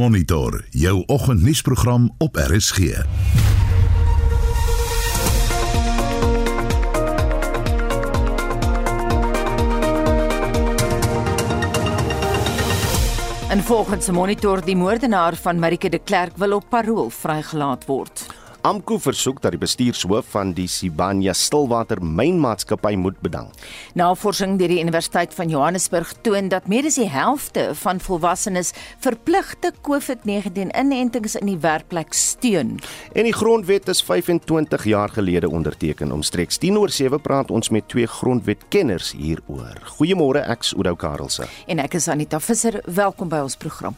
Monitor jou oggendnuusprogram op RSG. En volgens 'n monitor die moordenaar van Marike de Klerk wil op parol vrygelaat word. AMKU versoek dat die bestuurshoof van die Sibanya Stillwater Mynmaatskappy moet bedank. Navorsing deur die Universiteit van Johannesburg toon dat meer as die helfte van volwassenes verpligte COVID-19-inentings in die werkplek steun. En die grondwet is 25 jaar gelede onderteken. Omstreeks 10 oor 7 praat ons met twee grondwetkenners hieroor. Goeiemôre, ek's Oudo Karelse. En ek is Anita Visser. Welkom by ons program.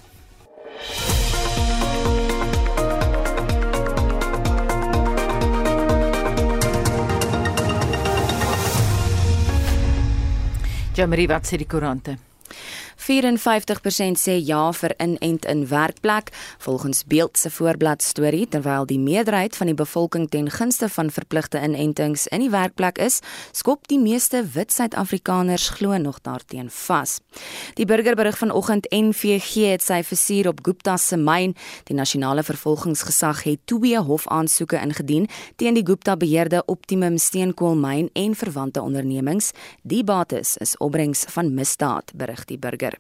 Jamie, wat sê die koerante? 54% sê ja vir inent in werkplek volgens Beeld se voorblad storie terwyl die meerderheid van die bevolking ten gunste van verpligte inentings in die werkplek is, skop die meeste wit Suid-Afrikaners glo nog daarteen vas. Die burgerberig vanoggend NVG het sy versuur op Gupta se myn. Die nasionale vervolgingsgesag het twee hofaansoeke ingedien teen die Gupta beheerde Optimum steenkoolmyn en verwante ondernemings. Die bates is opbrengs van misdaad, berig die burger.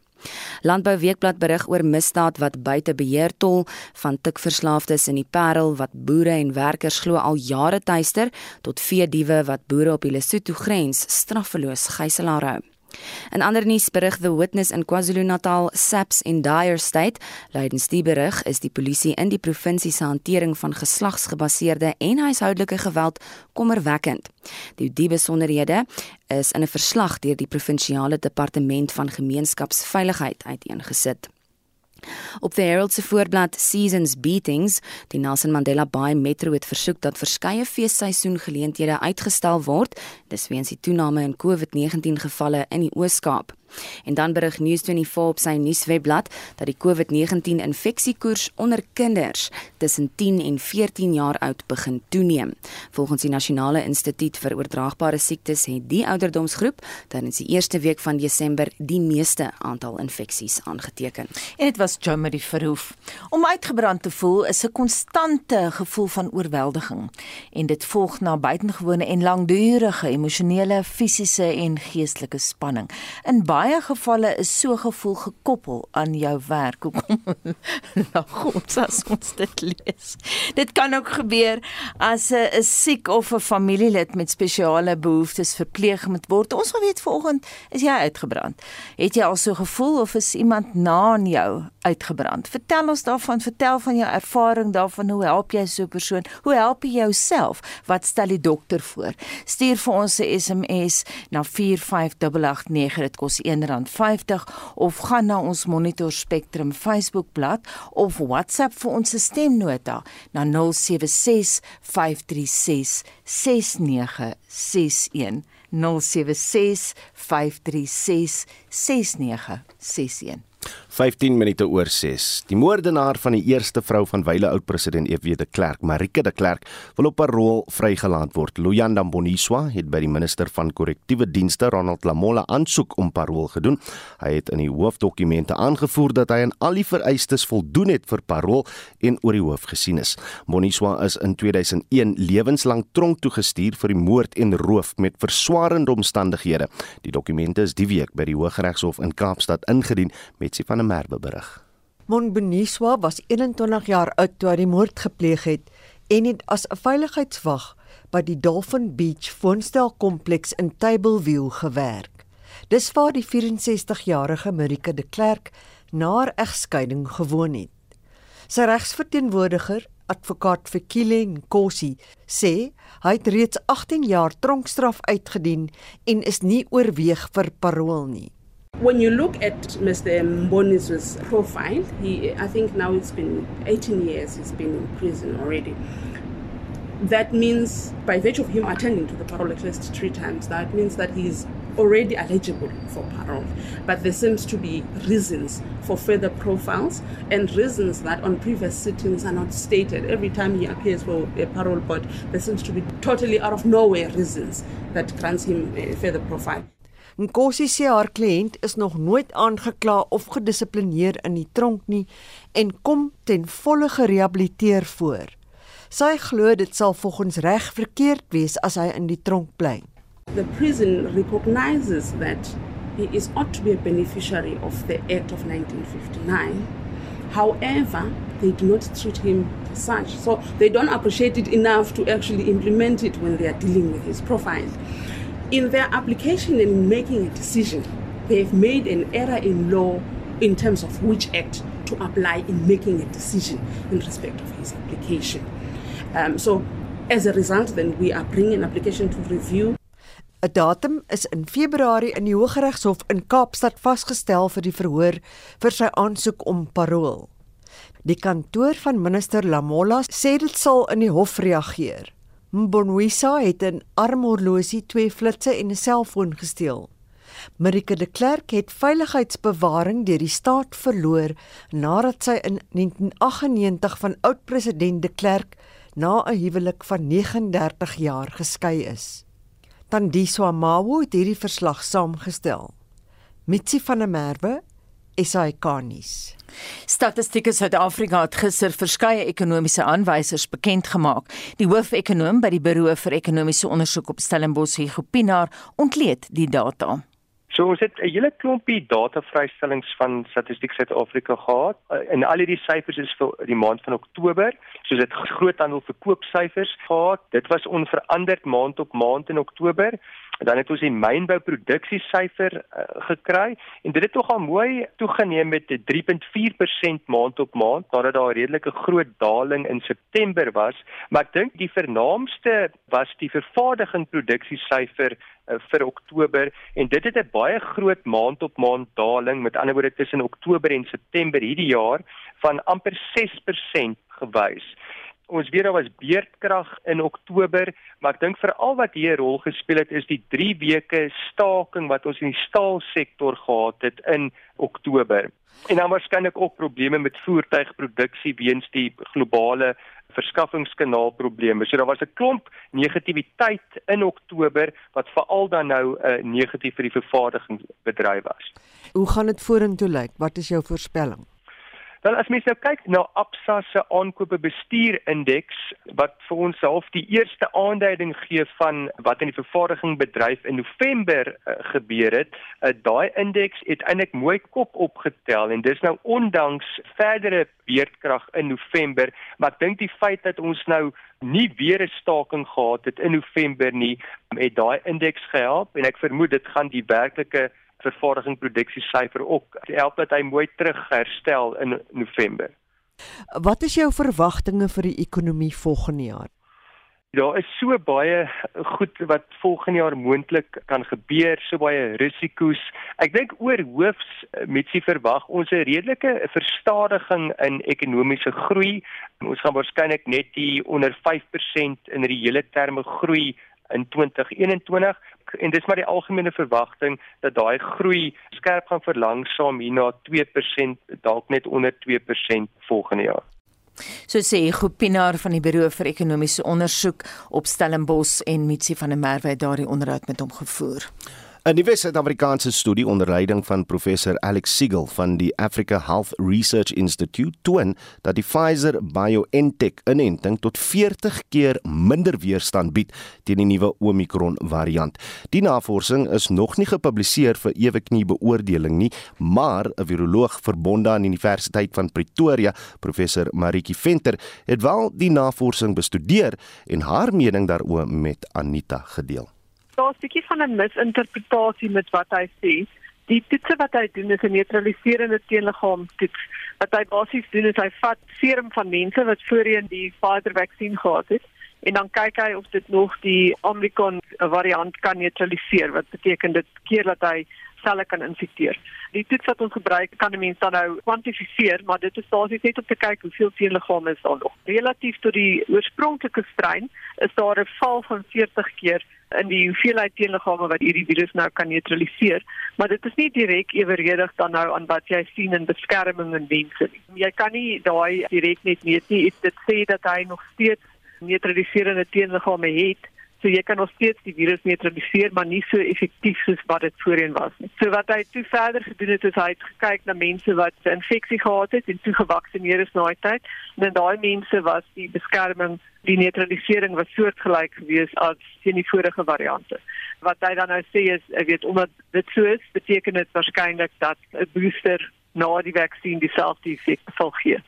Landbou Weekblad berig oor misdaad wat buite beheer tol van tikverslaafdes in die Parel wat boere en werkers glo al jare tuister tot veediewe wat boere op die Lesotho grens straffeloos gijslaar hou. In ander nuus berig The Witness in KwaZulu-Natal SAPS in dire state. Lydens die berig is die polisie in die provinsie se hantering van geslagsgebaseerde en huishoudelike geweld kommerwekkend. Die die besonderhede is in 'n verslag deur die provinsiale departement van gemeenskapsveiligheid uiteengesit. Op die Herald se voorblad Seasons Beatings, die Nelson Mandela Bay Metro het versoek dat verskeie feesseisoen geleenthede uitgestel word, dis weens die toename in COVID-19 gevalle in die Oos-Kaap. En dan berig News24 op sy nuuswebblad dat die COVID-19 infeksiekoers onder kinders tussen 10 en 14 jaar oud begin toeneem. Volgens die Nasionale Instituut vir Oordraagbare Siektes het die ouderdomsgroep tydens die eerste week van Desember die meeste aantal infeksies aangeteken. En dit was Jo Marie Verhoef. Om uitgebrand te voel is 'n konstante gevoel van oorweldiging en dit volg na buitengewone en langdurige emosionele, fisiese en geestelike spanning. In baie baie gevalle is so gevoel gekoppel aan jou werk. Hoekom? nou goed, as ons dit lees. Dit kan ook gebeur as 'n siek of 'n familielid met spesiale behoeftes verpleeg moet word. Ons wil weet vanoggend, is jy uitgebrand? Het jy al so gevoel of is iemand na aan jou uitgebrand? Vertel ons daarvan, vertel van jou ervaring daarvan, hoe help jy so 'n persoon? Hoe help jy jouself? Wat stel die dokter voor? Stuur vir ons 'n SMS na 45889. Dit kos R1.50 of gaan na ons Monitor Spectrum Facebookblad of WhatsApp vir ons stemnota na 076 536 6961 076 536 6961 15 minute oor 6. Die moordenaar van die eerste vrou van wyle oud president F.W. de Klerk, Marike de Klerk, wil op parol vrygelaat word. Luyanda Boniswa het by die minister van korrektiewe dienste, Ronald Lamola, aansoek om parol gedoen. Hy het in die hoofdokumente aangevoer dat hy aan al die vereistes voldoen het vir parol en oor die hoof gesien is. Boniswa is in 2001 lewenslang tronk toegestuur vir die moord en roof met verswaarende omstandighede. Die dokumente is die week by die Hooggeregshof in Kaapstad ingedien met Betsy van der Merwe berig. Monbeniswa was 21 jaar oud toe hy die moord gepleeg het en het as 'n veiligheidswag by die Dolphin Beach woonstelkompleks in Tableview gewerk. Dis waar die 64-jarige Marika de Klerk na haar egskeiding gewoon het. Sy regsverteenwoordiger, advokaat Fikile Nkosi, sê hy het reeds 18 jaar tronkstraf uitgedien en is nie oorweeg vir parol nie. When you look at Mr. Mboni's profile, he, I think now it's been 18 years he's been in prison already. That means, by virtue of him attending to the parole at least three times, that means that he's already eligible for parole. But there seems to be reasons for further profiles and reasons that on previous sittings are not stated. Every time he appears for a parole board, there seems to be totally out of nowhere reasons that grants him a further profile. Nkosi sê haar kliënt is nog nooit aangekla of gedissiplineer in die tronk nie en kom ten volle gerehabiliteer voor. Sy glo dit sal volgens reg verkeerd wees as hy in die tronk bly. The prison recognizes that he is ought to be a beneficiary of the Act of 1959. However, they do not treat him as such. So they don't appreciate it enough to actually implement it when they are dealing with his profile. In their application and in making a decision, they've made an error in law in terms of which act to apply in making a decision in respect of his application. Um, so, as a result, then we are bringing an application to review 'n Datum is in Februarie in die Hooggeregshof in Kaapstad vasgestel vir die verhoor vir sy aansoek om parol. Die kantoor van minister Lamola sê dit sal in die hof reageer. Mbonwisa het 'n armhorlosie, twee flitsse en 'n selfoon gesteel. Marike de Klerk het veiligheidsbewaring deur die staat verloor nadat sy in 1998 van oud-president de Klerk na 'n huwelik van 39 jaar geskei is. Tandiswa Mawu het hierdie verslag saamgestel. Mitsi van der Merwe, SAK-nuus. Statistiek Suid-Afrika het gister verskeie ekonomiese aanwysers bekend gemaak. Die hoofekonoom by die Buro vir Ekonomiese Ondersoek op Stellenbosch, Hugo Pinaar, ontleed die data. So ons het 'n hele klompie datavrystellings van Statistiek Suid-Afrika gehad. En al hierdie syfers is vir die maand van Oktober. So dit groothandel verkoopsyfers gehad. Dit was onveranderd maand op maand in Oktober. Dan het ons die mynbouproduksiesyfer uh, gekry en dit het tog al mooi toegeneem met 3.4% maand op maand nadat daar 'n redelike groot daling in September was, maar ek dink die vernaamste was die vervaardiging produksiesyfer uh, vir Oktober. En dit het 'n baie groot maand op maand daling. Met ander woorde tussen Oktober en September hierdie jaar van amper 6% gewys ons weet daar was beerdkrag in Oktober, maar ek dink veral wat hier 'n rol gespeel het is die 3 weke staking wat ons in die staalsektor gehad het in Oktober. En dan waarskynlik ook probleme met voertuigproduksie weens die globale verskaffingskanaal probleme. So daar was 'n klomp negativiteit in Oktober wat veral dan nou 'n uh, negatief vir die vervaardigingsbedryf was. Hoe gaan dit vorentoe lyk? Wat is jou voorspelling? Wel as mens nou kyk na Absa se aankope bestuur indeks wat vir ons half die eerste aanduiding gee van wat in die vervaardiging bedryf in November uh, gebeur het, uh, daai indeks het eintlik mooi kop opgetel en dis nou ondanks verdere beerdkrag in November, maar ek dink die feit dat ons nou nie weer 'n staking gehad het in November nie, het daai indeks gehelp en ek vermoed dit gaan die werklike vervaardiging produksie syfer ook help dat hy mooi terug herstel in November. Wat is jou verwagtinge vir die ekonomie volgende jaar? Daar is so baie goed wat volgende jaar moontlik kan gebeur, so baie risiko's. Ek dink oor hoofs met sy verwag ons 'n redelike verstadiging in ekonomiese groei. Ons gaan waarskynlik net die onder 5% in reële terme groei in 2021 en dis maar die algemene verwagting dat daai groei skerp gaan verlangsaam hier na 2% dalk net onder 2% volgende jaar. So sê Gopinaar van die Buro vir Ekonomiese Ondersoek op Stellenbosch en Mitsi van der Merwe het daardie onderhoud met hom gevoer. 'n Nuwe Suid-Afrikaanse studie onder leiding van professor Alex Siegel van die Africa Health Research Institute toon dat die Pfizer BioNTech inenting tot 40 keer minder weerstand bied teen die nuwe Omicron variant. Die navorsing is nog nie gepubliseer vir eweknie beoordeling nie, maar 'n viroloog verbonde aan die Universiteit van Pretoria, professor Maritjie Venter, het wel die navorsing bestudeer en haar mening daaroor met Anita gedeel daar's 'n bietjie van 'n misinterpretasie met wat hy sê. Die toetse wat hy doen is 'n neutraliserende teenliggaam toets. Wat hy basies doen is hy vat serum van mense wat voorheen die Pfizer-vaksin gehad het en dan kyk hy of dit nog die Omicron variant kan neutraliseer. Wat beteken dit keer dat hy selle kan infekteer. Die toets wat ons gebruik kan 'n mens dan nou kwantifiseer, maar dit is basies net om te kyk hoeveel teenliggame is daar nog. Relatief tot die oorspronklike strain is daar 'n val van 40 keer in die hoeveelheid teenliggame wat hierdie virus nou kan neutraliseer, maar dit is nie direk eweredig dan nou aan wat jy sien in beskerming in mense nie. Jy kan nie daai direk net meet nie. Dit sê dat hy nog steeds neutraliserende teenliggame het So jy kan nog steeds die virus neutraliseer, maar nie so effektief soos wat dit voorheen was nie. So wat hy toe verder gedoen het is hy het gekyk na mense wat 'n infeksie gehad het en toe gevaksinereer is na daai tyd. En in daai mense was die beskerming, die neutralisering was soortgelyk geweest as teen die vorige variante. Wat hy dan nou sê is, ek weet omdat dit so is, beteken dit waarskynlik dat 'n booster na die vaksin dieselfde effek sal gee.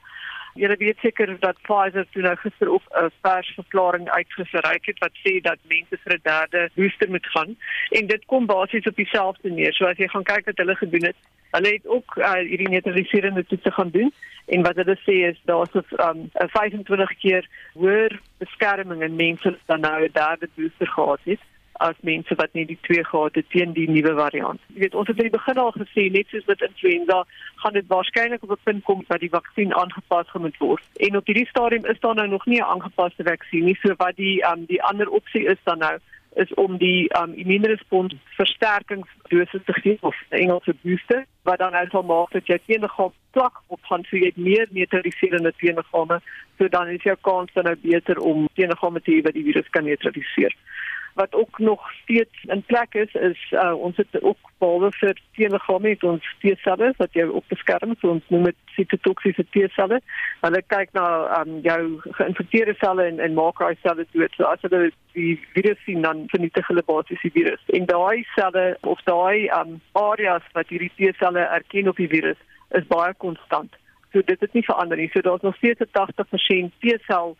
Julle weet seker dat Pfizer toe nou gister op 'n persverklaring uitgereik het wat sê dat mense vir 'n derde booster moet gaan. En dit kom basies op dieselfde neer. So as jy gaan kyk wat hulle gedoen het, hulle het ook uh, hierdie neutraliserende toetse gaan doen. En wat hulle sê is daar's 'n um, 25 keer hoër beskerming in mense dan nou 'n derde booster gehad het as mense wat nie die twee gehad het teen die nuwe variant. Jy weet ons het in die begin al gesê net soos met influenza gaan dit waarskynlik op 'n punt kom dat die vaksin aangepas moet word. En op hierdie stadium is daar nou nog nie 'n aangepaste vaksin nie, so wat die um, die ander opsie is dan nou is om die um, immuunrespons versterkingsdosis te gee of Engelse booster wat dan nou sal maak dat jy teenliggaam plak op gaan so jy het meer neutraliserende teenliggame so dan is jou kans dan nou beter om teenliggame te hê wat die virus kan neutraliseer wat ook nog steeds in plek is is uh, ons het ook behalwe vir teenliggame het ons T-selle wat jy op beskerm so ons noem dit sitotoksiese T-selle. Hulle kyk na um, jou geïnfekteerde selle en en maak daai selle dood. So as hulle die virus sien dan vernietig hulle basies die virus. En daai selle of daai um, areas wat hierdie T-selle erken op die virus is baie konstant. So dit het nie verander nie. So daar's nog steeds 'n 80% T-sel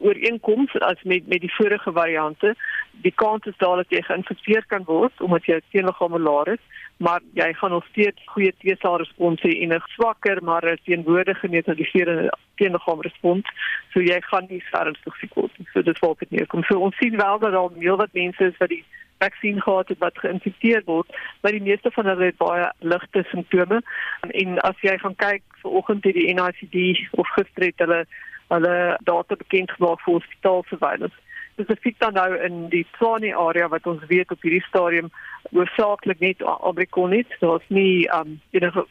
ooreenkoms as met met die vorige variante. Die kans is daar dat jy geïnfekteer kan word omdat jy teenliggame laer is, maar jy gaan nog steeds goeie T-sel respons hê en 'n swakker maar teenwoordige neutraliserende teenliggame respons, so jy gaan nie ernstig siek word nie. So dit volk dit neerkom. So ons sien wel dat daar meer wat mense is wat die vaksin gehad het wat geïnfekteer word, maar die meeste van hulle het baie ligte simptome. En as jy gaan kyk vanoggend het die NICD of gister het hulle hulle data bekend gemaak vir hospitaal surveillance. Spesifiek dan nou in die Tshwane area wat ons weet op hierdie stadium hoofsaaklik net Omicron is. Daar's nie um enige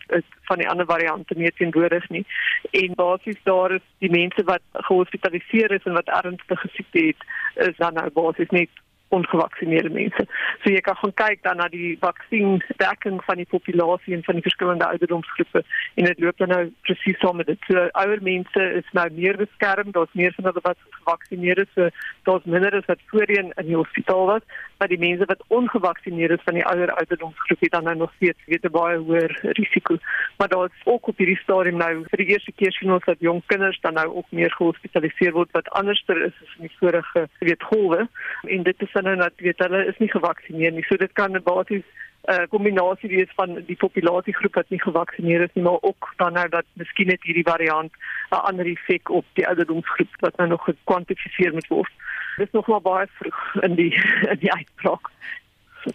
van die ander variante meer teenwoordig nie. En basies daar is die mense wat gehospitaliseer is en wat ernstige siekte het, is dan nou basies net ongevaksinerde mense. So jy kan gaan kyk dan na die vaksiendekking van die populasie en van die verskillende ouderdomsgroepe en dit loop dan nou presies saam met dit. So ouer mense is nou meer beskerm, daar's meer van hulle wat gevaksinere is, so daar's minder as wat voorheen in die hospitaal was, maar die mense wat ongevaksinere is van die ouer ouderdomsgroep het dan nou nog steeds weet 'n baie hoër risiko. Maar daar's ook op hierdie stadium nou vir die eerste keer sien ons dat jong kinders dan nou ook meer gehospitaliseer word wat anderster is as in die vorige weet golwe en dit is sinne dat weet hulle is nie gevaksinereer nie. So dit kan basies uh, kombinasie wees van die populasiegroep wat nie gevaksinereer is nie, maar ook dan nou dat miskien net hierdie variant 'n ander effek op die ouderdomsgroep wat nou nog gekwantifiseer moet word. Dit is nog maar baie vroeg in die in die uitbraak.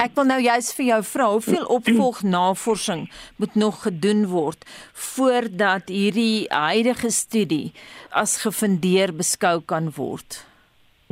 Ek wil nou juist vir jou vra, hoeveel opvolgnavorsing moet nog gedoen word voordat hierdie huidige studie as gefundeer beskou kan word?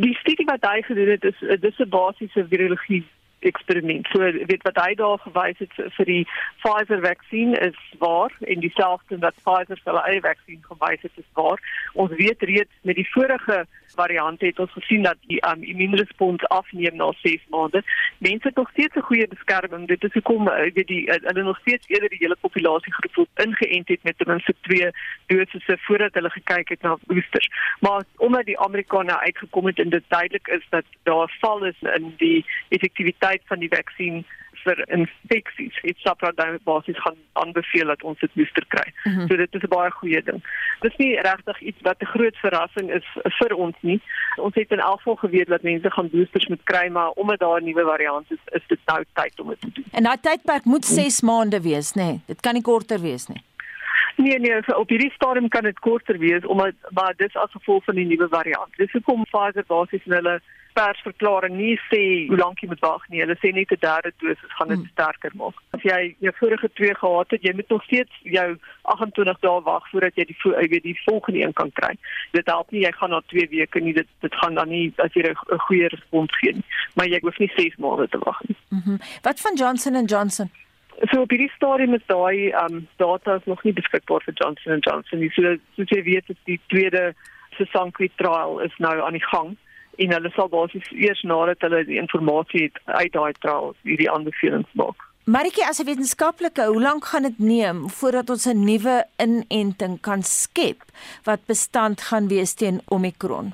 die studie wat hy gedoen het is dis 'n basiese virologie eksperiment. So weet wat hy daar gewys het vir die Pfizer vaksin is waar en dieselfde wat Pfizer vir hulle eie vaksin gewys het is waar. Ons weet reeds met die vorige variant het ons gesien dat die um, immuunrespons afneem na 6 maande. Mense het nog steeds 'n goeie beskerming. Dit is hoekom uh, weet die uh, hulle nog steeds eerder die hele populasiegroep ingeënt het met ten minste 2 dosisse voordat hulle gekyk het na boosters. Maar omdat die Amerikaners uitgekom het en dit duidelik is dat daar val is in die effektiwiteit van die vaksin vir infeksies. Het SAPRA dan basies gaan aanbeveel dat ons dit booster kry. Mm -hmm. So dit is 'n baie goeie ding. Dit is nie regtig iets wat 'n groot verrassing is vir ons nie. Ons het in elk geval geweet dat mense gaan boosters moet kry, maar omdat daar nuwe variant is, is dit nou tyd om dit te doen. En daai tydperk moet 6 maande wees, nê? Nee. Dit kan nie korter wees nie. Nee nee, op hierdie stadium kan dit korter wees omdat maar dis as gevolg van die nuwe variant. Dis hoekom Pfizer basies in hulle persverklaring nie sê hoe lank jy moet wag nie. Hulle sê net 'n derde dosis gaan dit hmm. sterker maak. As jy jou vorige twee gehad het, jy moet nog steeds jou 28 dae wag voordat jy die jy weet die volgende een kan kry. Dit help nie jy gaan na 2 weke nie. Dit dit gaan dan nie as jy 'n goeie respons gee nie. Maar jy hoef nie 6 maande te wag nie. Mm Wat van Johnson and Johnson? So op hierdie stadium is daai um data is nog nie beskikbaar vir Johnson Johnson. So soos jy weet is die tweede Sesanqui trial is nou aan die gang en hulle sal basies eers nadat hulle die inligting het uit daai trial hierdie aanbevelings maak. Maritjie as 'n wetenskaplike, hoe lank gaan dit neem voordat ons 'n nuwe inenting kan skep wat bestand gaan wees teen Omicron?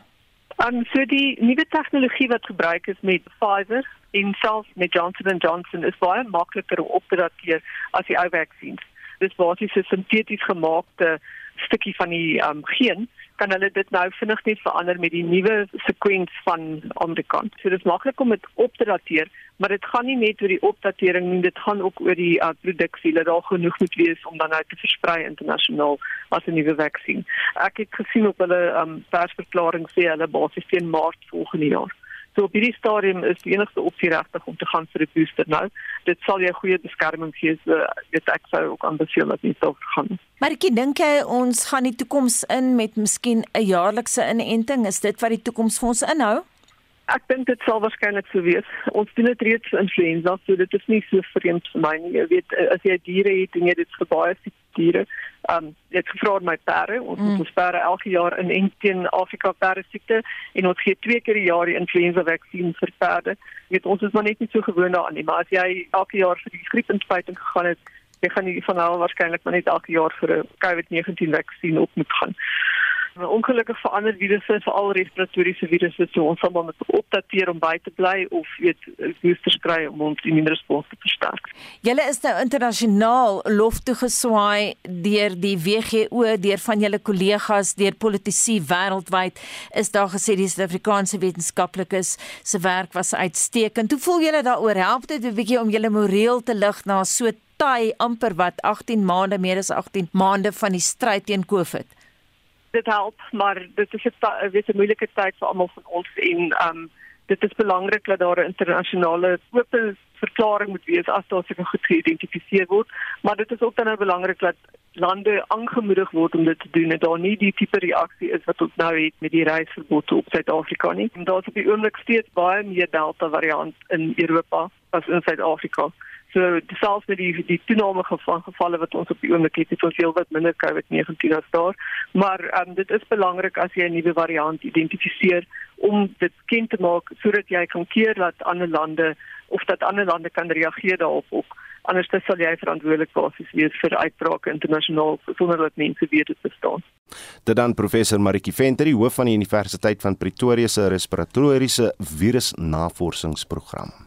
Um so die nuwe tegnologie wat gebruik is met Pfizer en selfs met Johnson & Johnson is baie makliker om op te dateer as die ou vaksines. Dis basies 'n sinteties gemaakte stukkie van die um geen kan hulle dit nou vinnig net verander met die nuwe sekwens van Omicron. So dit is maklik om dit op te dateer, maar dit gaan nie net oor die opdatering nie, dit gaan ook oor die uh, produksie dat daar genoeg moet wees om dan nou te versprei internasionaal as 'n nuwe vaksin. Ek het gesien op hulle um persverklaring sê hulle basies teen Maart volgende jaar. So op hierdie stadium is die enigste opsie regtig om te gaan vir 'n booster nou. Dit sal jou goeie beskerming gee. So dit ek sou ook aanbeveel dat jy sou gaan. Maar ek dink jy ons gaan die toekoms in met miskien 'n jaarlikse inenting. Is dit wat die toekoms vir ons inhou? Ek dink dit sal waarskynlik so wees. Ons doen dit reeds vir influenza, so dit is nie so vreemd vir my nie. Jy weet as jy diere het en jy dit vir baie diere. Um het gevra my perde. Ons mm. ons perde elke jaar in en teen Afrika perde siekte en ons gee twee keer per jaar die influenza vaksin vir perde. Weet ons is maar net nie so gewoond daaraan nie maar as jy elke jaar vir die griepinspuiting gegaan het jy gaan nie van nou waarskynlik maar net elke jaar vir 'n COVID-19 vaksin op moet gaan Maar ongelukkig vir ander virusse, veral respiratoriese virusse, so ons sal maar moet opdateer om by te bly of weet boosters kry om ons immuunrespons te versterk. Julle is nou internasionaal lof toe geswaai deur die WGO, deur van julle kollegas, deur politici wêreldwyd. Is daar gesê die Suid-Afrikaanse wetenskaplikes se werk was uitstekend. Hoe voel julle daaroor? Help dit 'n bietjie om julle moreel te lig na so taai amper wat 18 maande meer as 18 maande van die stryd teen COVID? Dit help, maar dit is 'n weet 'n moeilike tyd vir almal van ons en um dit is belangrik dat daar 'n internasionale oop verklaring moet wees as daar seker goed geïdentifiseer word, maar dit is ook dan nou belangrik dat lande aangemoedig word om dit te doen en daar nie die tipe reaksie is wat ons nou het met die reisverbod op Suid-Afrika nie. En daar is op die oomblik steeds baie meer Delta variant in Europa as in Suid-Afrika. So selfs met die die toename van gevalle wat ons op die oomblik het, het ons heel wat minder COVID-19 as daar. Maar um, dit is belangrik as jy 'n nuwe variant identifiseer om dit kennt te maak sodat jy kan keer dat ander lande of dat ander lande kan reageer daarop ook. Anders sal jy verantwoordelik basis wees vir uitbrake internasionaal sonder dat mense weet dit bestaan. Dit dan professor Maritjie Venter, hoof van die Universiteit van Pretoria se respiratoriese virusnavorsingsprogram.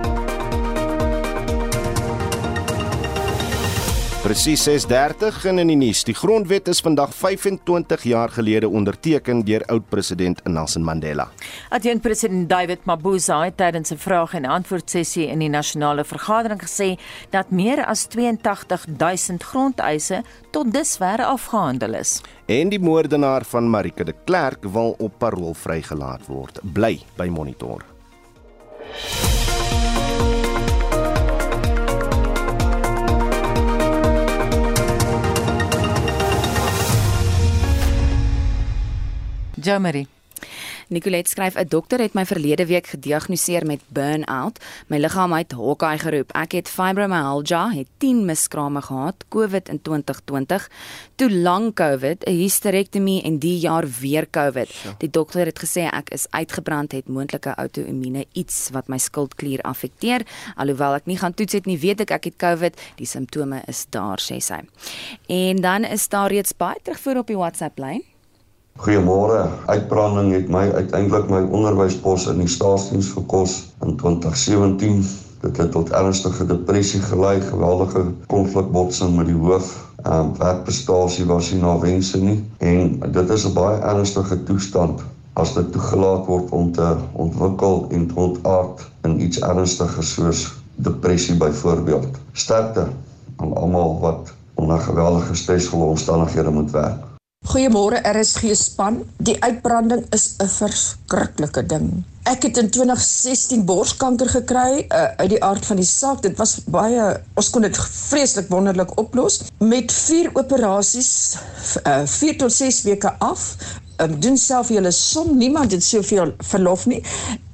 Presies 6:30 in die nuus. Die grondwet is vandag 25 jaar gelede onderteken deur oud-president Nelson Mandela. Adjunkt president David Mabuza het tydens 'n vraag en antwoord sessie in die nasionale vergadering gesê dat meer as 82000 grondeise tot dusver afgehandel is. En die moordenaar van Marike de Klerk wil op parol vrygelaat word. Bly by Monitor. Jamari Nicolet skryf 'n dokter het my verlede week gediagnoseer met burn-out. My liggaam het Hawkeye geroep. Ek het fibromyalgia, het 10 miskrame gehad, COVID in 2020, toe lank COVID, 'n hysterektomie en die jaar weer COVID. Die dokter het gesê ek is uitgebrand, het moontlike outoimmune iets wat my skildklier affekteer. Alhoewel ek nie gaan toets het nie, weet ek ek het COVID. Die simptome is daar, sê sy. En dan is daar reeds baie terugvoer op die WhatsApp lyn. Goeiemôre. Uitbranding het my uiteindelik my onderwyspos in die staatsdiens gekos in 2017. Dit het tot ernstige depressie gelei, geweldige konflikbotsing met die hoof. Ehm um, werkprestasie was nie na wense nie en dit is 'n baie ernstige toestand as dit toegelaat word om te ontwikkel en te ontaard in iets ernstiger soos depressie byvoorbeeld. Sterkte aan almal wat onder geweldige stresvolle omstandighede moet werk. Goeiemôre RSG span. Die uitbranding is 'n verskriklike ding. Ek het in 2016 borskanker gekry uh, uit die aard van die saak. Dit was baie ons kon dit vreeslik wonderlik oplos met vier operasies uh, 4 tot 6 weke af um, doen self julle som niemand het soveel verlof nie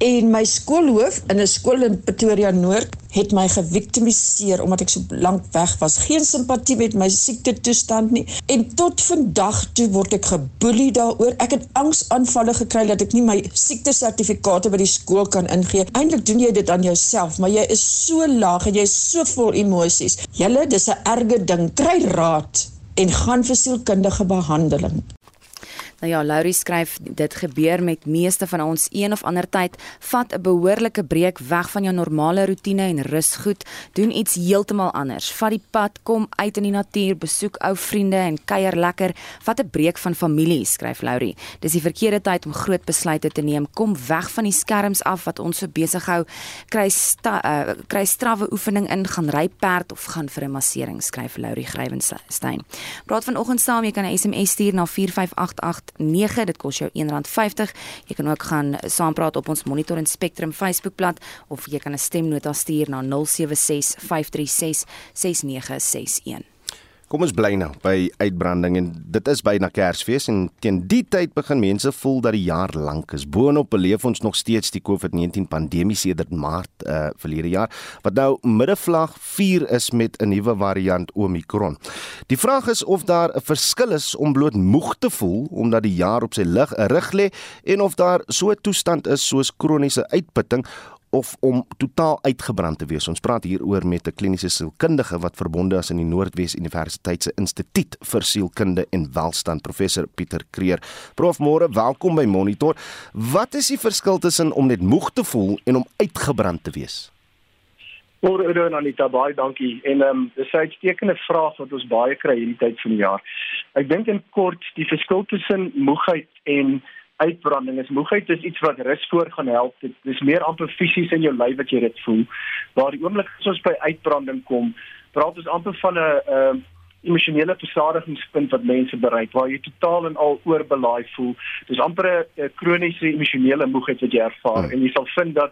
en my skoolhoof in 'n skool in Pretoria Noord het my geviktimiseer omdat ek so lank weg was. Geen simpatie met my siekte toestand nie en tot vandag toe word ek geboelie daaroor. Ek het angsaanvalle gekry dat ek nie my siekte sertifikate by die skool kan ingee. Eintlik doen jy dit aan jouself, maar jy is so laag en jy is so vol emosies. Julle, dis 'n erge ding. Kry raad en gaan vir sielkundige behandeling. Nou ja, Laurie skryf dit gebeur met meeste van ons een of ander tyd. Vat 'n behoorlike breek weg van jou normale rotine en rus goed. Doen iets heeltemal anders. Vat die pad, kom uit in die natuur, besoek ou vriende en kuier lekker. Vat 'n breek van familie, skryf Laurie. Dis die verkeerde tyd om groot besluite te neem. Kom weg van die skerms af wat ons so besig hou. Kry sta, uh, kry strawwe oefening in, gaan ry perd of gaan vir 'n massering, skryf Laurie Grywenstein. Praat vanoggend saam, jy kan 'n SMS stuur na 458 0891104589 dit kos jou R1.50 jy kan ook gaan saampraat op ons Monitor en Spectrum Facebookblad of jy kan 'n stemnota stuur na 0765366961 Kom ons bly nou by uitbranding en dit is byna Kersfees en teen die tyd begin mense voel dat die jaar lank is. Boonop beleef ons nog steeds die COVID-19 pandemie sedert Maart uh verlede jaar wat nou middevlag 4 is met 'n nuwe variant Omicron. Die vraag is of daar 'n verskil is om bloot moeg te voel omdat die jaar op sy lig 'n rig lê en of daar so 'n toestand is soos kroniese uitputting of om totaal uitgebrand te wees. Ons praat hieroor met 'n kliniese sielkundige wat verbonde is in die Noordwes Universiteit se Instituut vir Sielkunde en Welstand, professor Pieter Kreer. Prof, môre, welkom by Monitor. Wat is die verskil tussen om net moeg te voel en om uitgebrand te wees? Môre Udo en Anita, baie dankie. En ehm um, dis 'n uitstekende vraag wat ons baie kry hierdie tyd van die jaar. Ek dink in kort die verskil tussen moegheid en uitbranding is. Moegheid is iets wat rus voor gaan help. Dit is meer amper fisies in jou lyf wat jy dit voel. Waar die oomblik as ons by uitbranding kom praat ons amper van 'n uh, emosionele versadigingspunt wat mense bereik waar jy totaal en al oorbelaai voel. Dis amper 'n kroniese emosionele moegheid wat jy ervaar hmm. en jy sal vind dat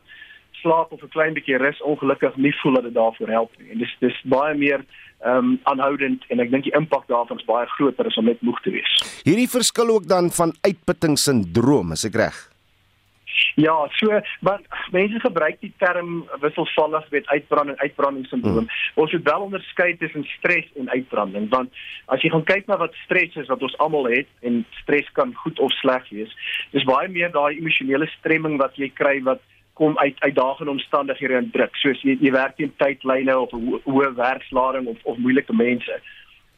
slaap of 'n klein bietjie rus ongelukkig nie voel dat dit daarvoor help nie en dis dis baie meer ehm um, aanhoudend en ek dink die impak daarvan is baie groter as om net moeg te wees. Hierdie verskil ook dan van uitputtingssindroom, is ek reg? Ja, so maar mense gebruik die term wisselvallig met uitbranding uitbrandingssindroom. Hmm. Ons moet wel onderskei tussen stres en uitbranding want as jy gaan kyk na wat stres is wat ons almal het en stres kan goed of sleg wees, dis baie meer daai emosionele stremming wat jy kry wat kom uit uitdagende omstandighede en druk soos jy, jy werk teen tydlyne of 'n hoë werkslading of of moeilike mense.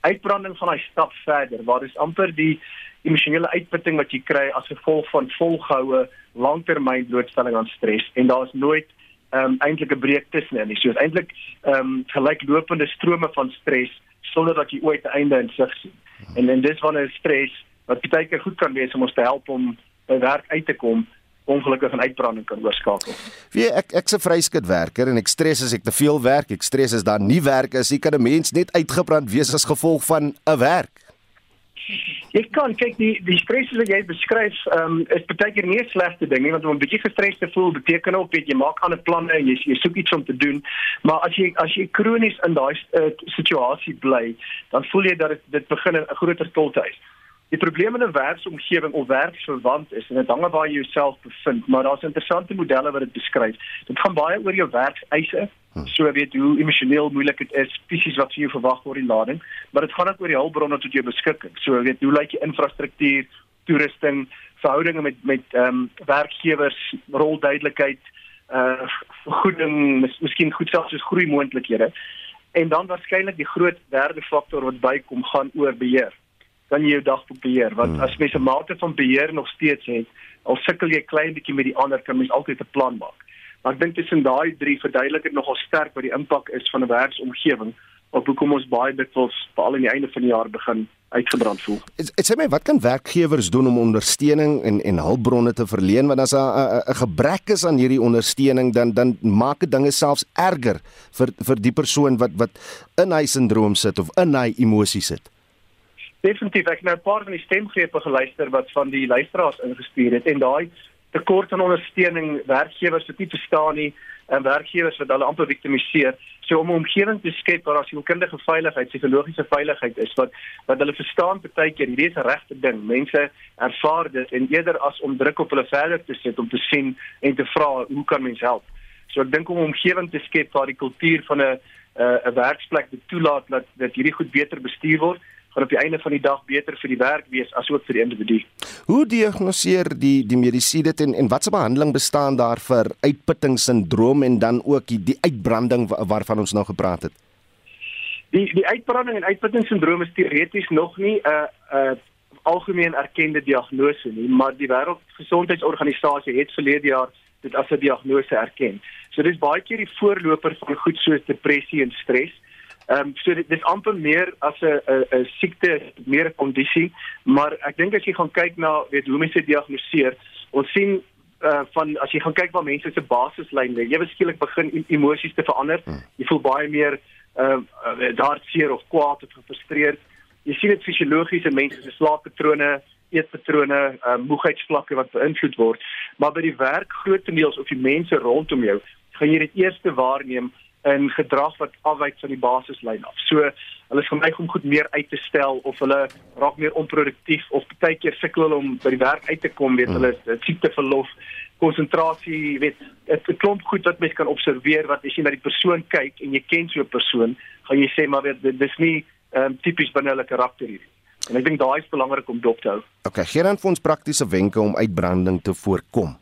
Uitbranding van hy stap verder waar dis amper die emosionele uitputting wat jy kry as gevolg van volgehoue langtermyn blootstelling aan stres en daar's nooit ehm um, eintlik 'n breek tussenin nie. So is eintlik ehm um, gelyklopende strome van stres sonder dat jy ooit 'n einde in sig sien. En en dis wanneer stres wat baie keer goed kan wees om ons te help om by werk uit te kom ongelukkig en uitbranding kan oorskakel. Wie ek ek's 'n vryskut werker en ek stres as ek te veel werk, ek stres as daar nie werk is, jy kan 'n mens net uitgebrand wees as gevolg van 'n werk. Ek kan kyk die die stres wat jy beskryf, ehm um, is baie keer nie 'n slegte ding nie want om 'n bietjie gestres te voel beteken ook weet jy maak ander planne en jy jy soek iets om te doen. Maar as jy as jy kronies in daai uh, situasie bly, dan voel jy dat dit dit begin 'n groter tol te hê. Die probleem in 'n werksomgewing of werksverwant is en dit hang af waar jy jouself bevind, maar daar's interessante modelle wat dit beskryf. Dit gaan baie oor jou werkseise, hm. so weet hoe emosioneel moeilik dit is, fisies wat vir jou verwag word in lading, maar dit gaan ook oor die hulpbronne tot jou beskikking. So weet hoe lyk jou infrastruktuur, toerusting, verhoudinge met met ehm um, werkgewers, rolduidelikheid, uh vergoeding, mis, miskien goed selfs soos groei moontlikhede. En dan waarskynlik die groot derde faktor wat bykom gaan oor beheer kan jy jou dagboek beheer want hmm. as mens 'n mate van beheer nog steeds het al sukkel jy klein bietjie met die ander kan mens altyd 'n plan maak maar ek dink tussen daai drie verduidelik dit nogal sterk wat die impak is van 'n werksomgewing op hoekom ons baie dikwels veral aan die einde van die jaar begin uitgebrand voel. Dit sê my wat kan werkgewers doen om ondersteuning en en hulpbronne te verleen want as 'n gebrek is aan hierdie ondersteuning dan dan maak dit dinge selfs erger vir vir die persoon wat wat in hy sindroom sit of in hy emosie sit. Definitief, ek het nou 'n paar van die stemgrepe geluister wat van die luisteraars ingestuur het en daai tekort aan ondersteuning werkgewers wat nie verstaan nie, en werkgewers wat hulle amper viktimiseer. So om 'n omgewing te skep waar daar sielkundige veiligheid, psigologiese veiligheid is wat wat hulle verstaan baie keer hierdie is 'n regte ding. Mense ervaar dit en eerder as om druk op hulle verder te sit om te sien en te vra hoe kan mens help. So ek dink om 'n omgewing te skep waar die kultuur van 'n 'n werksplek dit toelaat dat dat hierdie goed beter bestuur word gaan op die einde van die dag beter vir die werk wees asook vir die individu. Hoe diagnoseer die die medisy dit en en watse behandeling bestaan daar vir uitputtingssindroom en dan ook die, die uitbranding waarvan ons nou gepraat het? Die die uitbranding en uitputtingssindroom is teoreties nog nie 'n uh, 'n uh, algemeen erkende diagnose nie, maar die Wêreldgesondheidsorganisasie het verlede jaar dit as 'n diagnose erken. So dis baie keer die voorloper van goed soos depressie en stres. Ehm um, so dit is amper meer as 'n 'n 'n siekte, meer 'n kondisie, maar ek dink as jy gaan kyk na weet hoe mense diagnoseer, ons sien uh van as jy gaan kyk waar mense se basislyn lê, jy beskiklik begin emosies te verander. Hmm. Jy voel baie meer ehm uh, hartseer of kwaad of gefrustreerd. Jy sien dit fisiologies in mense se slaappatrone, eetpatrone, uh, moegheidsvlakke wat beïnvloed word, maar by die werk grootendeels of die mense rondom jou, gaan jy dit eers waarneem in gedrag wat afwyk van die basislyn af. So hulle is geneig om goed meer uit te stel of hulle raak meer onproduktief of baie keer sukkel hulle om by die werk uit te kom, weet hulle is siekte verlof, konsentrasie, weet dit 'n klomp goed wat mens kan observeer wat as jy na die persoon kyk en jy ken so 'n persoon, gaan jy sê maar weet dis nie um, tipies binne hulle karakter hierdie. En ek dink daai is belangrik om dop te hou. Okay, gee dan vir ons praktiese wenke om uitbranding te voorkom.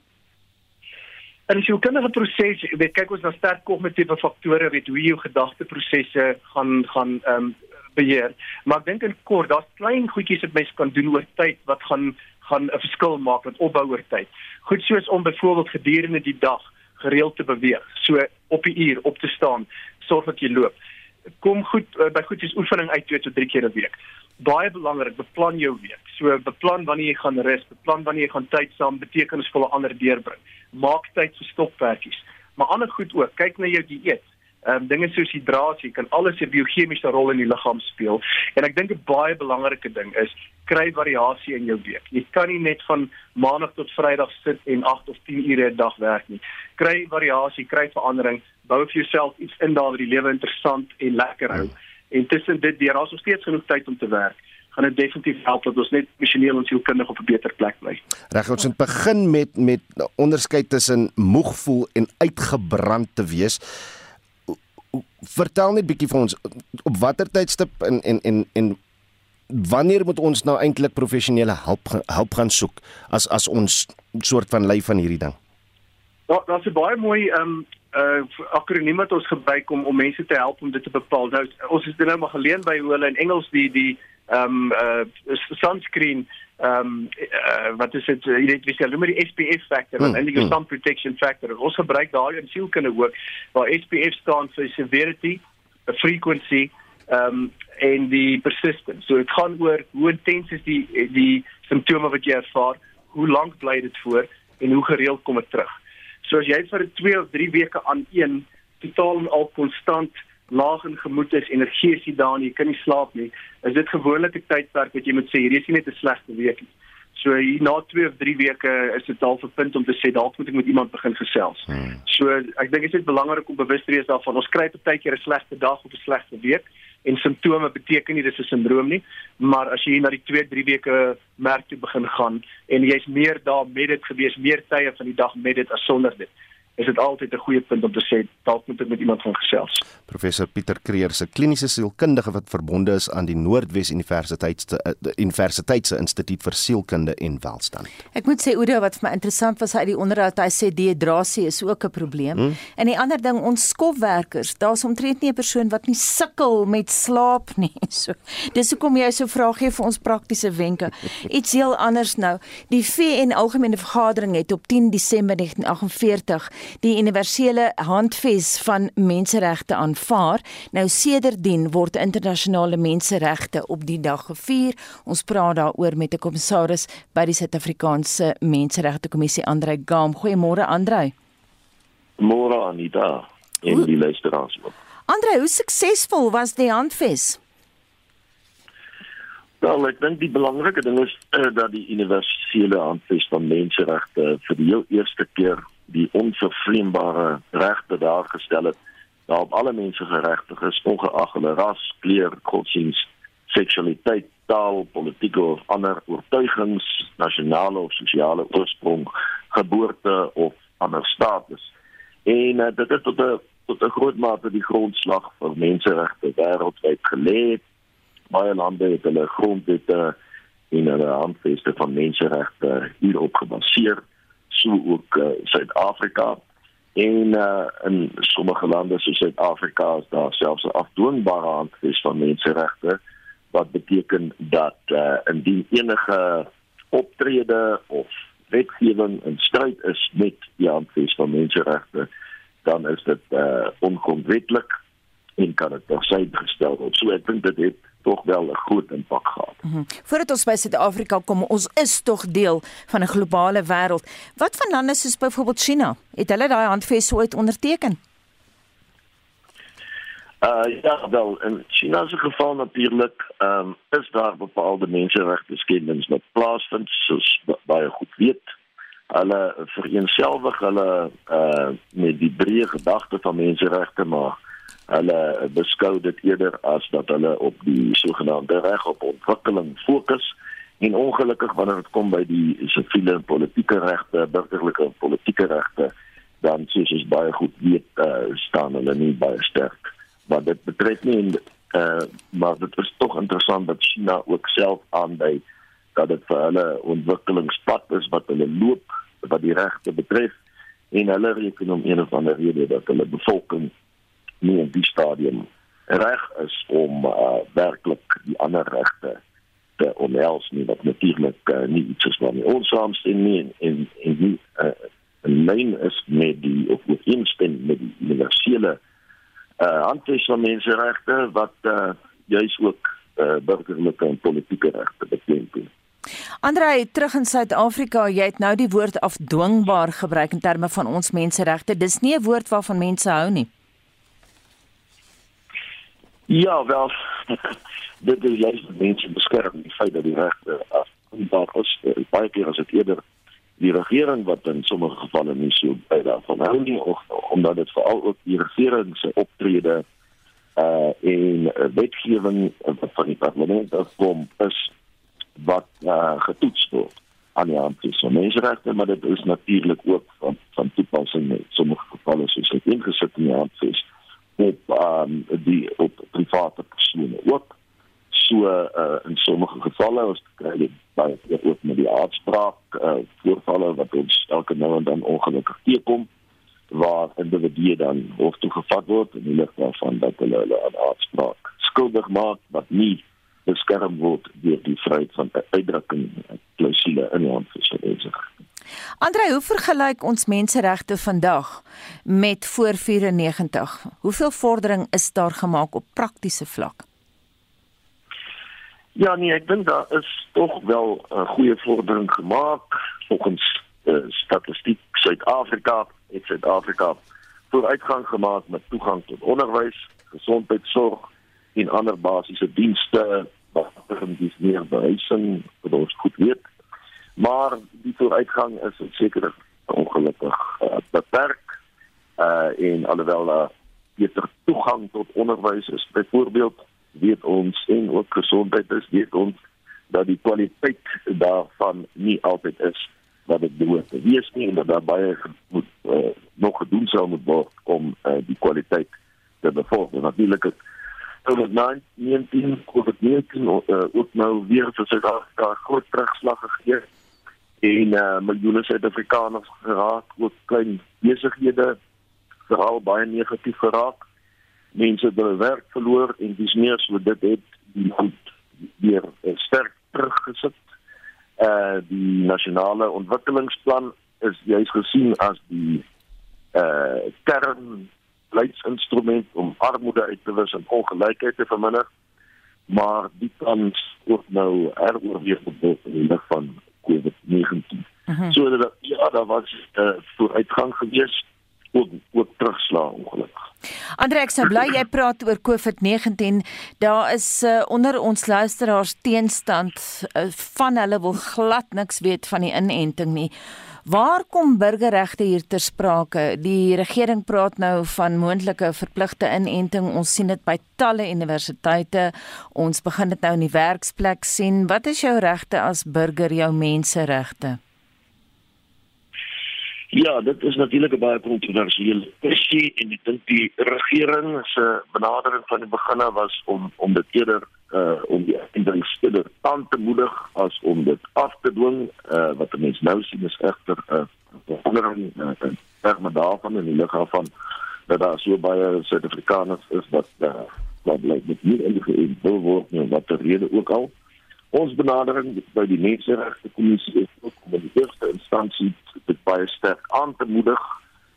En as jy kyk na die proses, weet kyk ons na sterk kognitiewe faktore, weet hoe jou gedagteprosesse gaan gaan ehm um, beheer. Maar ek dink in kort, daar's klein goedjies wat mens kan doen oor tyd wat gaan gaan 'n verskil maak met opbou oor tyd. Goed soos om byvoorbeeld gedurende die dag gereeld te beweeg, so op die uur op te staan, sorg dat jy loop. Kom goed uh, by goedjies oefening uit 2 tot 3 keer 'n week. Baie belangrik, beplan jou week. So beplan wanneer jy gaan rus, beplan wanneer jy gaan tyd saam betekenisvolle ander deurbring maak tyd vir stokperdjies. Maar ander goed ook, kyk na jou dieet. Ehm um, dinge soos hidrasie kan alles 'n biochemiese rol in die liggaam speel. En ek dink 'n baie belangrike ding is kry variasie in jou week. Jy kan nie net van maandag tot vrydag sit en 8 of 10 ure 'n dag werk nie. Kry variasie, kry verandering, bou vir jouself iets in daar wat die lewe interessant en lekker hou. En tussen dit, daar is nog steeds genoeg tyd om te werk gaan dit definitief help dat ons net emosioneel en sielkundig op 'n beter plek bly. Reg, ons moet begin met met onderskeid tussen moeg voel en uitgebrand te wees. Vertel net bietjie vir ons op watter tydstip en en en en wanneer moet ons nou eintlik professionele hulp hulp gaan soek as as ons soort van ly van hierdie ding? Ja, daar's 'n baie mooi ehm um, uh akroniem wat ons gebruik om om mense te help om dit te bepaal. Nou ons is nou maar geleen by hoe hulle in Engels die die ehm um, uh sunscreen ehm um, uh, wat is dit jy weet wie sê hulle die SPF factor hmm, en die hmm. sun protection factor ons gebruik daai in sielkunde ook waar SPF staan vir severity frequency ehm um, en die persistence so dit gaan oor hoe intens is die die simptome wat jy ervaar hoe lank bly dit voor en hoe gereeld kom dit terug so as jy vir 2 of 3 weke aan een totaal en al konstant laag in gemoed is, energie is nie daar nie, jy kan nie slaap nie, is dit gewoonlik 'n tydperk wat jy moet sê hierdie is nie net 'n slegte week nie. So hier na 2 of 3 weke is dit al 'n punt om te sê dalk moet ek met iemand begin gesels. Hmm. So ek dink dit is belangrik om bewus te wees daarvan. Ons kry baie keer 'n slegte dag of 'n slegte week en simptome beteken nie dis 'n sindroom nie, maar as jy hier na die 2-3 weke merk toe begin gaan en jy's meer daar met dit gewees, meer tye van die dag met dit as sonder dit is dit altyd 'n goeie punt om te sê dalk moet ek met iemand van gesels. Professor Pieter Kreer se kliniese sielkundige wat verbonde is aan die Noordwes Universiteit se uh, Universiteit se Instituut vir Sielkunde en Welstand. Ek moet sê Oudo wat vir my interessant was uit die onderhoud hy sê dehydrasie is ook 'n probleem. Hmm? En die ander ding ons skofwerkers, daar's omtrent nie 'n persoon wat nie sukkel met slaap nie. So dis hoekom jy so vra gee vir ons praktiese wenke. Iets heel anders nou. Die VN Algemene Vergadering het op 10 Desember 1948 die universele handves van menseregte aanvaar. Nou sedertdien word internasionale menseregte op die dag gevier. Ons praat daaroor met 'n kommissaris by die Suid-Afrikaanse Menseregte Kommissie, Andrei Gam. Goeiemôre Andrei. Môre Anita en die luisteraars. Andrei, hoe suksesvol was die handves? Wel, ek dink die belangrike ding is uh, dat die universele handves van menseregte vir die heel eerste keer die onvervreembare regte daar gestel het waarop alle mense geregtig is ongeag hulle ras, kleur, godsdienst, seksualiteit, taal, politieke of ander oortuigings, nasionale of sosiale oorsprong, geboorte of ander status. En uh, dit het tot 'n tot 'n groot mate die grondslag vir menseregte wêreldwyd gelê. Baie lande het hulle grondwette en hulle handveste van menseregte hierop gebaseer, so ook uh, Suid-Afrika. En uh, in sommige lande soos Suid-Afrika is daar selfs 'n afdwingbare handves van menseregte wat beteken dat uh, indien enige optrede of wetgewing in stryd is met die handves van menseregte, dan is dit uh, ongrondwettig en kan dit tersyde gestel word. So ek dink dit het tog wel 'n groot impak gehad. Mm -hmm. Voordat ons by Suid-Afrika kom, ons is tog deel van 'n globale wêreld. Wat van lande soos byvoorbeeld China, het hulle daai handves ooit onderteken? Uh ja, wel in China se geval natuurlik, ehm um, is daar bepaalde menseregte skendings wat plaasvind, soos baie goed weet. Hulle vereenselwig hulle uh met die breë gedagte van menseregte, maar hulle beskou dit eerder as dat hulle op die sogenaamde reg op ontwikkeling fokus en ongelukkig wanneer dit kom by die siviele en politieke regte, burgerlike en politieke regte, dan soos ons baie goed weet, uh, staan hulle nie baie sterk. Maar dit betref nie en uh, maar dit is tog interessant dat China ook self aandui dat dit vir hulle ontwikkelingspad is wat hulle loop wat die regte betref en hulle reken om een of ander rede dat hulle bevolking nie in die stadium reg is om uh, werklik die ander regte te omhels nie wat natuurlik uh, nie iets is wat ons saamstem nie en en, en nie uh, en meen is met die of met instem met die universele uh, handves van menseregte wat uh, juis ook uh, burgerlike en politieke regte beteken. Andrei, terug in Suid-Afrika, jy het nou die woord afdwingbaar gebruik in terme van ons menseregte. Dis nie 'n woord waarvan mense hou nie. Ja, wel, dit is juist mense beskerm die feit dat die regte afbaar is. Baie keer as dit eerder die regering wat in sommige gevalle nie so by daarvan hou nie of omdat dit veral ook die regering se optrede uh in wetgewing wat van die parlement afkom is wat uh getoets word aan die hand van menseregte maar dit is natuurlik ook van van toepassing in sommige gevalle soos dit ingesit in die handves op um, die op private persone ook so uh, in sommige gevalle ons kry dit baie ook met die aardspraak uh, voorvalle wat ons elke nou en dan ongelukkig teekom waar individue dan hof toe gevat word en hulle daarvan dat hulle hulle aan aardspraak skuldig maak wat nie beskerm word deur die vryheid van uitdrukking klousule in die handvesting. Andre, hoe vergelyk ons menseregte vandag met voor 94? Hoeveel vordering is daar gemaak op praktiese vlak? Ja, nee, ek dink daar is tog wel 'n uh, goeie vordering gemaak volgens uh, statistiek Suid-Afrika, het Suid-Afrika vooruitgang gemaak met toegang tot onderwys, gesondheidsorg en ander basiese dienste wat vir meer behuising, wat ons goed weet maar die vooruitgang is seker ongelukkig uh, beperk uh en alhoewel daar uh, beter toegang tot onderwys is byvoorbeeld weet ons en ook gesondheid is weet ons dat die kwaliteit daarvan nie altyd is wat dit behoort te wees nie en dat daar baie moet uh, nog gedoen sou moet word om uh, die kwaliteit te bevorder. Natuurlik het COVID-19 COVID-19 uh, ook nou weer vir Suid-Afrika groot terugslag gegee en uh, miljoene Suid-Afrikaners geraak, ook klein besighede veral baie negatief geraak. Mense het hulle werk verloor en dis meer so dit het die land weer uh, sterk teruggesit. Uh die nasionale ontwikkelingsplan is juis gesien as die uh kern leidsinstrument om armoede uit te wis en ongelykheid te verminder maar die kans word nou heroorweeg op die lig van COVID-19. Uh -huh. So dat ja, daar was 'n uh, vooruitgang gewees ook ook terugslag ongelukkig. Andre ek sou bly jy praat oor COVID-19. Daar is uh, onder ons luisteraars teenstand uh, van hulle wil glad niks weet van die inenting nie. Waar kom burgerregte hier ter sprake? Die regering praat nou van moontlike verpligte inenting. Ons sien dit by talle universiteite. Ons begin dit nou in die werksplek sien. Wat is jou regte as burger, jou menseregte? Ja, dit is natuurlik 'n baie kontroversiële kwessie en ek dink die regering se benadering van die begin af was om om dit eerder uh om die indenstede aan te moedig as om dit af te dwing. Uh wat mense nou sien is egter 'n verandering uh, in terme daarvan en die lig van dat daar so baie Suid-Afrikaners is wat uh, wat blyk met nie ingeënt wil word nie wat die rede ook al. Ons benadering by die Menseregte Kommissie is ook om in die eerste instansie dit baie sterk aan te moedig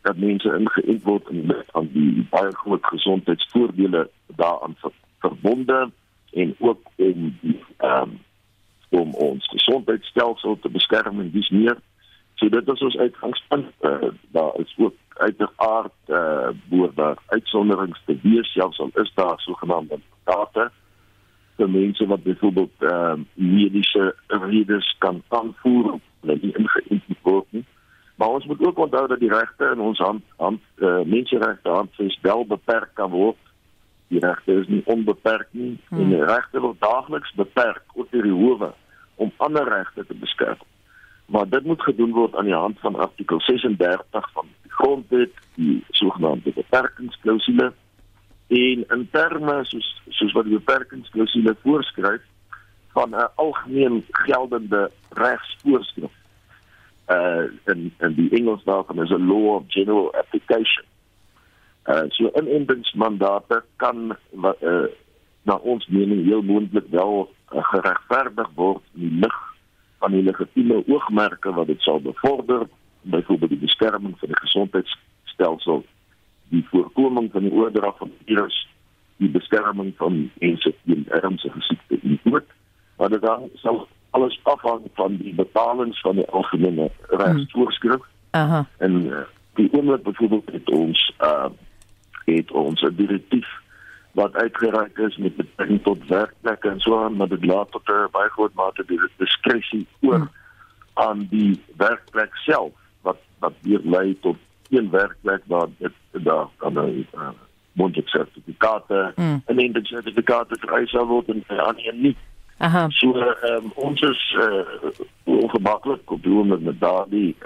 dat mense ingeënt word en aan die baie groot gesondheidsvoordele daaraan ver, verbonde en ook om die ehm um, om ons gesondheidstelsel te beskerm en dis meer. So dit is ons uitgangspunt. Uh, daar is ook uiteraard eh uh, boer daar uitsonderings te wees selfs al is daar sogenaamde data vir mense wat byvoorbeeld ehm uh, mediese redes kan aanvoer hulle nie ingeënt word nie. Maar ons moet ook onthou dat die regte in ons hand hand eh uh, menseregte handves wel beperk kan word die regte is nie onbeperk nie hmm. en die regte word daagliks beperk ook deur die howe om ander regte te beskerm. Maar dit moet gedoen word aan die hand van artikel 36 van die grondwet, die sogenaamde beperkingsklausule en in terme soos soos wat die beperkingsklausule voorskryf van 'n algemeen geldende regsvoorskrif. Uh in in die Engels daarvan is a law of general application. Uh so inentingsmandate kan uh, na ons mening heel moontlik wel uh, geregverdig word in die lig van die legitieme oogmerke wat dit sal bevorder, byvoorbeeld die beskerming van die gesondheidsstelsel, die voorkoming van die oordrag van virus, die beskerming van mense teen ernstige siekte en dood. Maar dit dan sal alles afhang van die betalings van die algemene regsvoorskrif. Aha. En uh, die oomblik byvoorbeeld het ons uh het ons 'n direktief wat uitgereik is met betrekking tot werkplekke en so aan, maar dit laat tot 'n baie groot mate die diskresie oor hmm. aan die werkplek self wat wat weer lei tot een werkplek waar dit daar kan 'n uh, mondelik sertifikate hmm. en in die sertifikate vereis sal word en aan een nie. Aha. So um, ons is uh, ongemaklik op die oomblik met daardie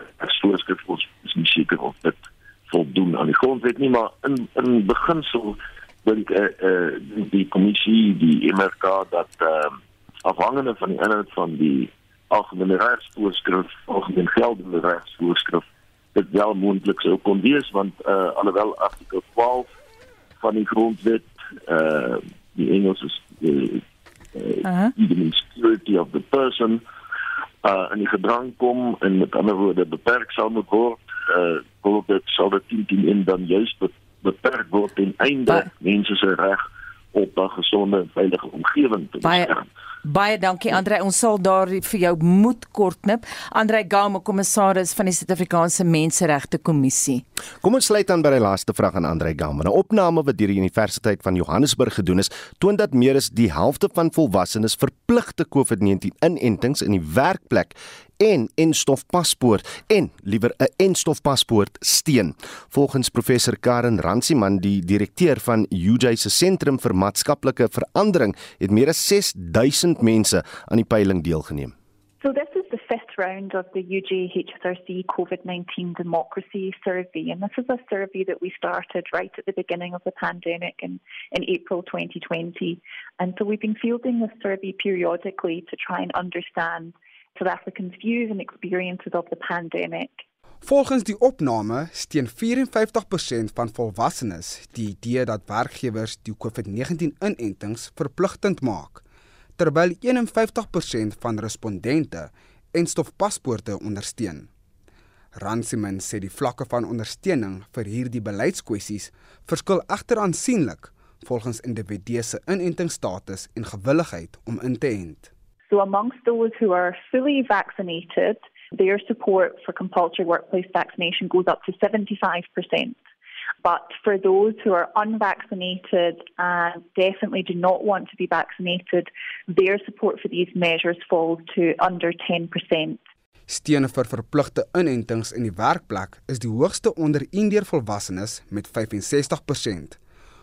voorskrif ons is nie seker of dit voldoen aan die grondwet nie maar in in beginsel dink eh uh, uh, die kommissie die MRK dat ehm uh, afhangende van die inhoud van die algemene regsvoorskrif algemeen geldende regsvoorskrif dit wel moontlik sou kon wees want uh, alhoewel artikel 12 van die grondwet uh, die Engels is die uh, uh -huh. security of the person uh in die gedrang kom en met ander woorde beperk sal moet word uh wil dit sal dit 10 10 in dan juist beperk word en einde mense se reg op 'n gesonde en veilige omgewing te beskerm. Baie dankie Andre, ons sal daar vir jou moed kort knip. Andre Gaume, kommissaris van die Suid-Afrikaanse Menseregte Kommissie. Kom ons sluit aan by die laaste vraag aan Andre Gaume. 'n Opname wat deur die Universiteit van Johannesburg gedoen is, toon dat meer as die helfte van volwassenes verpligte COVID-19 inentings in die werkplek en enstofpaspoort en liewer 'n enstofpaspoort steun. Volgens professor Karen Ransiman, die direkteur van UJ se sentrum vir maatskaplike verandering, het meer as 6000 mense aan die peiling deelgeneem. So this is the fifth round of the UG HSRC COVID-19 democracy survey and this is a survey that we started right at the beginning of the pandemic in, in April 2020 and so we've been fielding this survey periodically to try and understand South Africans' views and experiences of the pandemic. Volgens die opname steun 54% van volwassenes die idee dat werkgewers die COVID-19 inentings verpligtend maak, terwyl 51% van respondente enstofpaspoorte ondersteun. Ransiman sê die vlakke van ondersteuning vir hierdie beleidskwessies verskil egter aansienlik volgens individue se inentingsstatus en gewilligheid om in te ent. So, amongst those who are fully vaccinated, their support for compulsory workplace vaccination goes up to 75%. But for those who are unvaccinated and definitely do not want to be vaccinated, their support for these measures falls to under 10%. Steun vir verpligte inentings in die werkplek is die hoogste onder indiër volwassenes met 65%,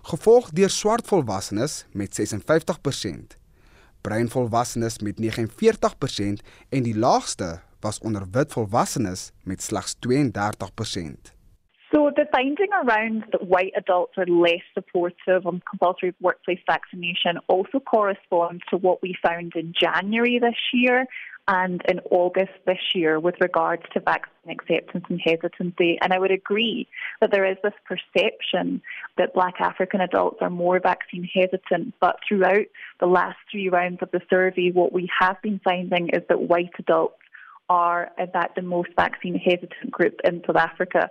gevolg deur swart volwassenes met 56%, bruin volwassenes met 49% en die laagste was onder wit volwassenes met slegs 32%. So the finding around that white adults are less supportive on compulsory workplace vaccination also corresponds to what we found in January this year and in August this year with regards to vaccine acceptance and hesitancy. And I would agree that there is this perception that black African adults are more vaccine hesitant. But throughout the last three rounds of the survey, what we have been finding is that white adults are, in fact, the most vaccine hesitant group in South Africa.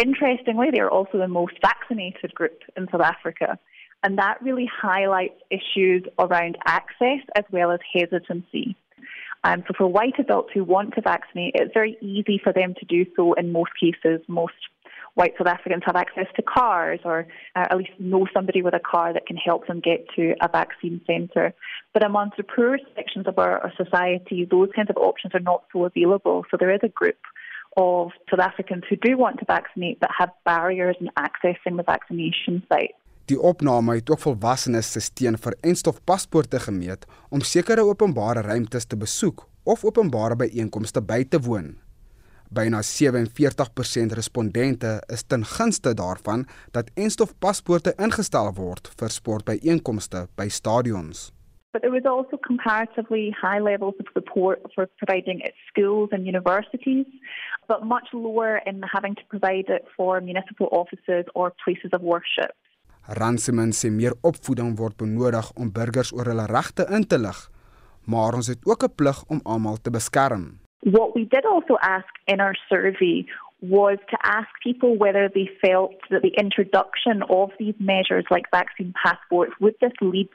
Interestingly, they are also the most vaccinated group in South Africa. And that really highlights issues around access as well as hesitancy. Um, so for white adults who want to vaccinate, it's very easy for them to do so in most cases. Most white South Africans have access to cars or uh, at least know somebody with a car that can help them get to a vaccine centre. But amongst the poorer sections of our, our society, those kinds of options are not so available. So there is a group of South Africans who do want to vaccinate but have barriers in accessing the vaccination site. Die opname het ook volwassenes se steun vir enstofpaspoorte gemeet om sekere openbare ruimtes te besoek of openbare byeenkomste by te woon. Byna 47% respondente is ten gunste daarvan dat enstofpaspoorte ingestel word vir sportbyeenkomste by stadions. But there was also comparatively high levels of support for providing at schools and universities, but much lower in having to provide it for municipal offices or places of worship. Ransiman sê meer opvoeding word benodig om burgers oor hulle regte in te lig, maar ons het ook 'n plig om almal te beskerm. What we did also ask in our survey was to ask people whether they felt that the introduction of these measures like vaccine passports would this lead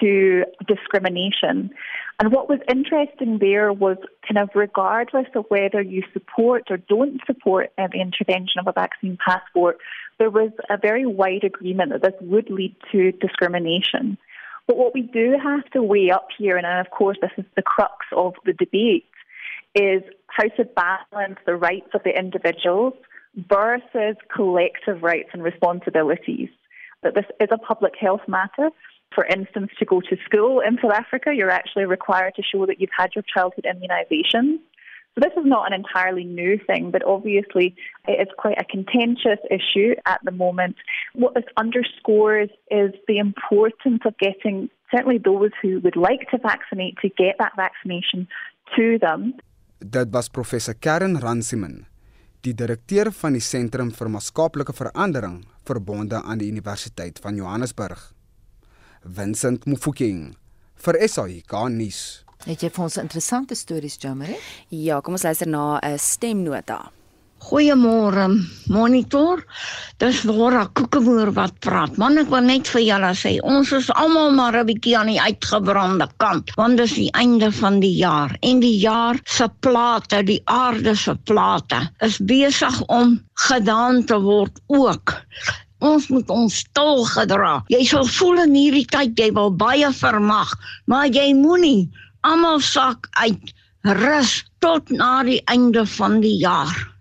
to discrimination. And what was interesting there was kind of regardless of whether you support or don't support the intervention of a vaccine passport, there was a very wide agreement that this would lead to discrimination. But what we do have to weigh up here, and of course this is the crux of the debate, is how to balance the rights of the individuals versus collective rights and responsibilities. That this is a public health matter for instance, to go to school in South Africa, you're actually required to show that you've had your childhood immunisation. So this is not an entirely new thing, but obviously it is quite a contentious issue at the moment. What this underscores is the importance of getting certainly those who would like to vaccinate to get that vaccination to them. Dit was professor Karen Ransiman, die direkteur van die Sentrum vir Maatskaplike Verandering verbonde aan die Universiteit van Johannesburg. Vincent Mufokeng vir SAK nuus. Het jy vir ons interessante stories, Jamie? Ja, kom ons luister na 'n stemnota. Goeiemôre, monitor. Dis Laura Kokemoer wat praat. Man, ek wil net vir julle sê, ons is almal maar 'n bietjie aan die uitgebrande kant, want dis die einde van die jaar en die jaar se plate, die aarde se plate, is besig om gedaan te word ook. Ons moet ons stil gedra. Jy sal voel in hierdie tyd jy wil baie vermag, maar jy moenie almal sak uit rus tot na die einde van die jaar.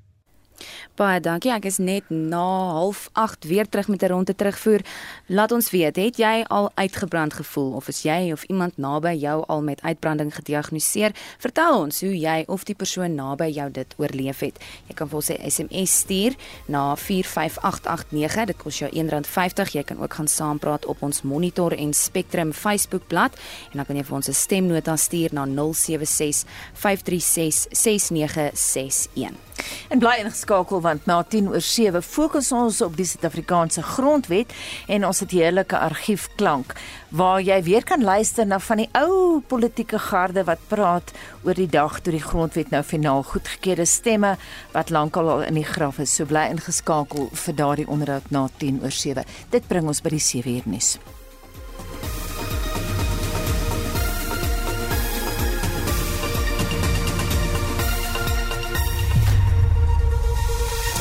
Baie dankie. Ek is net na 08:30 weer terug met 'n ronde terugvoer. Laat ons weet, het jy al uitgebrand gevoel of is jy of iemand naby jou al met uitbranding gediagnoseer? Vertel ons hoe jy of die persoon naby jou dit oorleef het. Jy kan vir ons 'n SMS stuur na 45889. Dit kos jou R1.50. Jy kan ook gaan saampraat op ons Monitor en Spectrum Facebookblad en dan kan jy vir ons 'n stemnota stuur na 076 536 6961. En bly ingeskakel want na 10 oor 7 fokus ons op die Suid-Afrikaanse grondwet en ons het heerlike argiefklank waar jy weer kan luister na van die ou politieke garde wat praat oor die dag toe die grondwet nou finaal goedgekeur is stemme wat lankal al in die graf is. So bly ingeskakel vir daardie onderhoud na 10 oor 7. Dit bring ons by die 7 uur nuus.